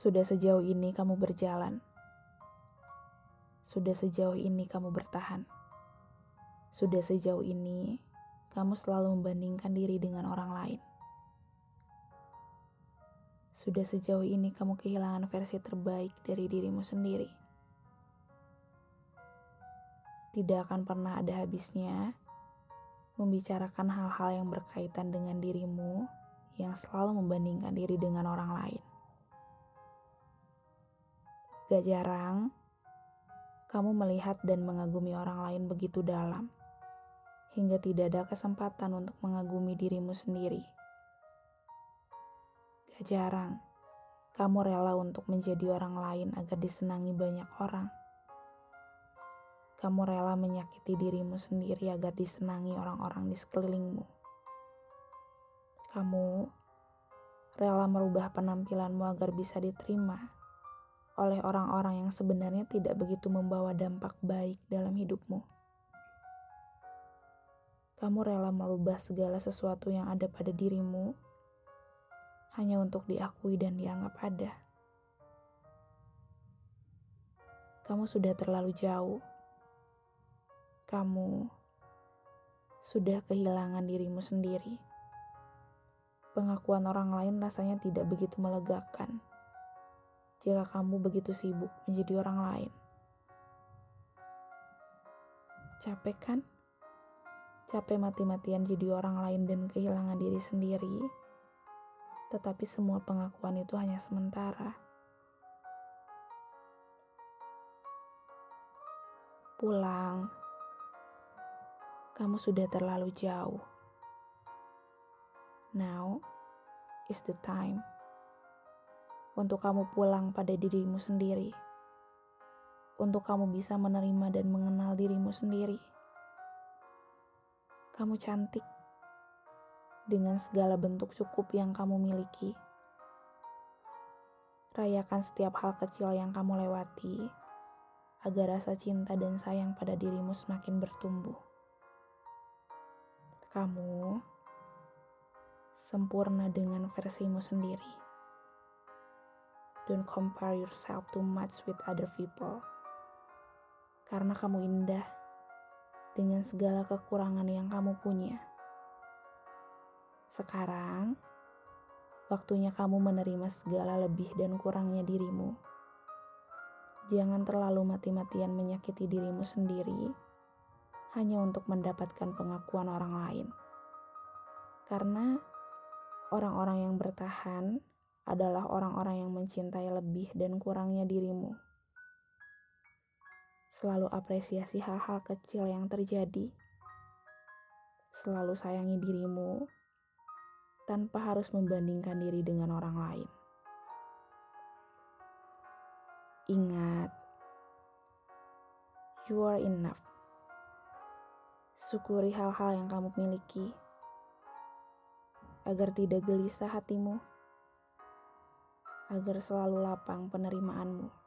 Sudah sejauh ini kamu berjalan. Sudah sejauh ini kamu bertahan. Sudah sejauh ini kamu selalu membandingkan diri dengan orang lain. Sudah sejauh ini kamu kehilangan versi terbaik dari dirimu sendiri. Tidak akan pernah ada habisnya membicarakan hal-hal yang berkaitan dengan dirimu yang selalu membandingkan diri dengan orang lain. Gak jarang kamu melihat dan mengagumi orang lain begitu dalam, hingga tidak ada kesempatan untuk mengagumi dirimu sendiri. Gak jarang kamu rela untuk menjadi orang lain agar disenangi banyak orang. Kamu rela menyakiti dirimu sendiri agar disenangi orang-orang di sekelilingmu. Kamu rela merubah penampilanmu agar bisa diterima oleh orang-orang yang sebenarnya tidak begitu membawa dampak baik dalam hidupmu. Kamu rela merubah segala sesuatu yang ada pada dirimu hanya untuk diakui dan dianggap ada. Kamu sudah terlalu jauh. Kamu sudah kehilangan dirimu sendiri. Pengakuan orang lain rasanya tidak begitu melegakan jika kamu begitu sibuk menjadi orang lain. Capek kan? Capek mati-matian jadi orang lain dan kehilangan diri sendiri tetapi semua pengakuan itu hanya sementara. Pulang, kamu sudah terlalu jauh. Now is the time untuk kamu pulang pada dirimu sendiri, untuk kamu bisa menerima dan mengenal dirimu sendiri. Kamu cantik dengan segala bentuk cukup yang kamu miliki. Rayakan setiap hal kecil yang kamu lewati, agar rasa cinta dan sayang pada dirimu semakin bertumbuh. Kamu sempurna dengan versimu sendiri. Don't compare yourself too much with other people. Karena kamu indah dengan segala kekurangan yang kamu punya. Sekarang, waktunya kamu menerima segala lebih dan kurangnya dirimu. Jangan terlalu mati-matian menyakiti dirimu sendiri hanya untuk mendapatkan pengakuan orang lain. Karena orang-orang yang bertahan adalah orang-orang yang mencintai lebih dan kurangnya dirimu. Selalu apresiasi hal-hal kecil yang terjadi. Selalu sayangi dirimu tanpa harus membandingkan diri dengan orang lain. Ingat, you are enough. Syukuri hal-hal yang kamu miliki agar tidak gelisah hatimu, agar selalu lapang penerimaanmu.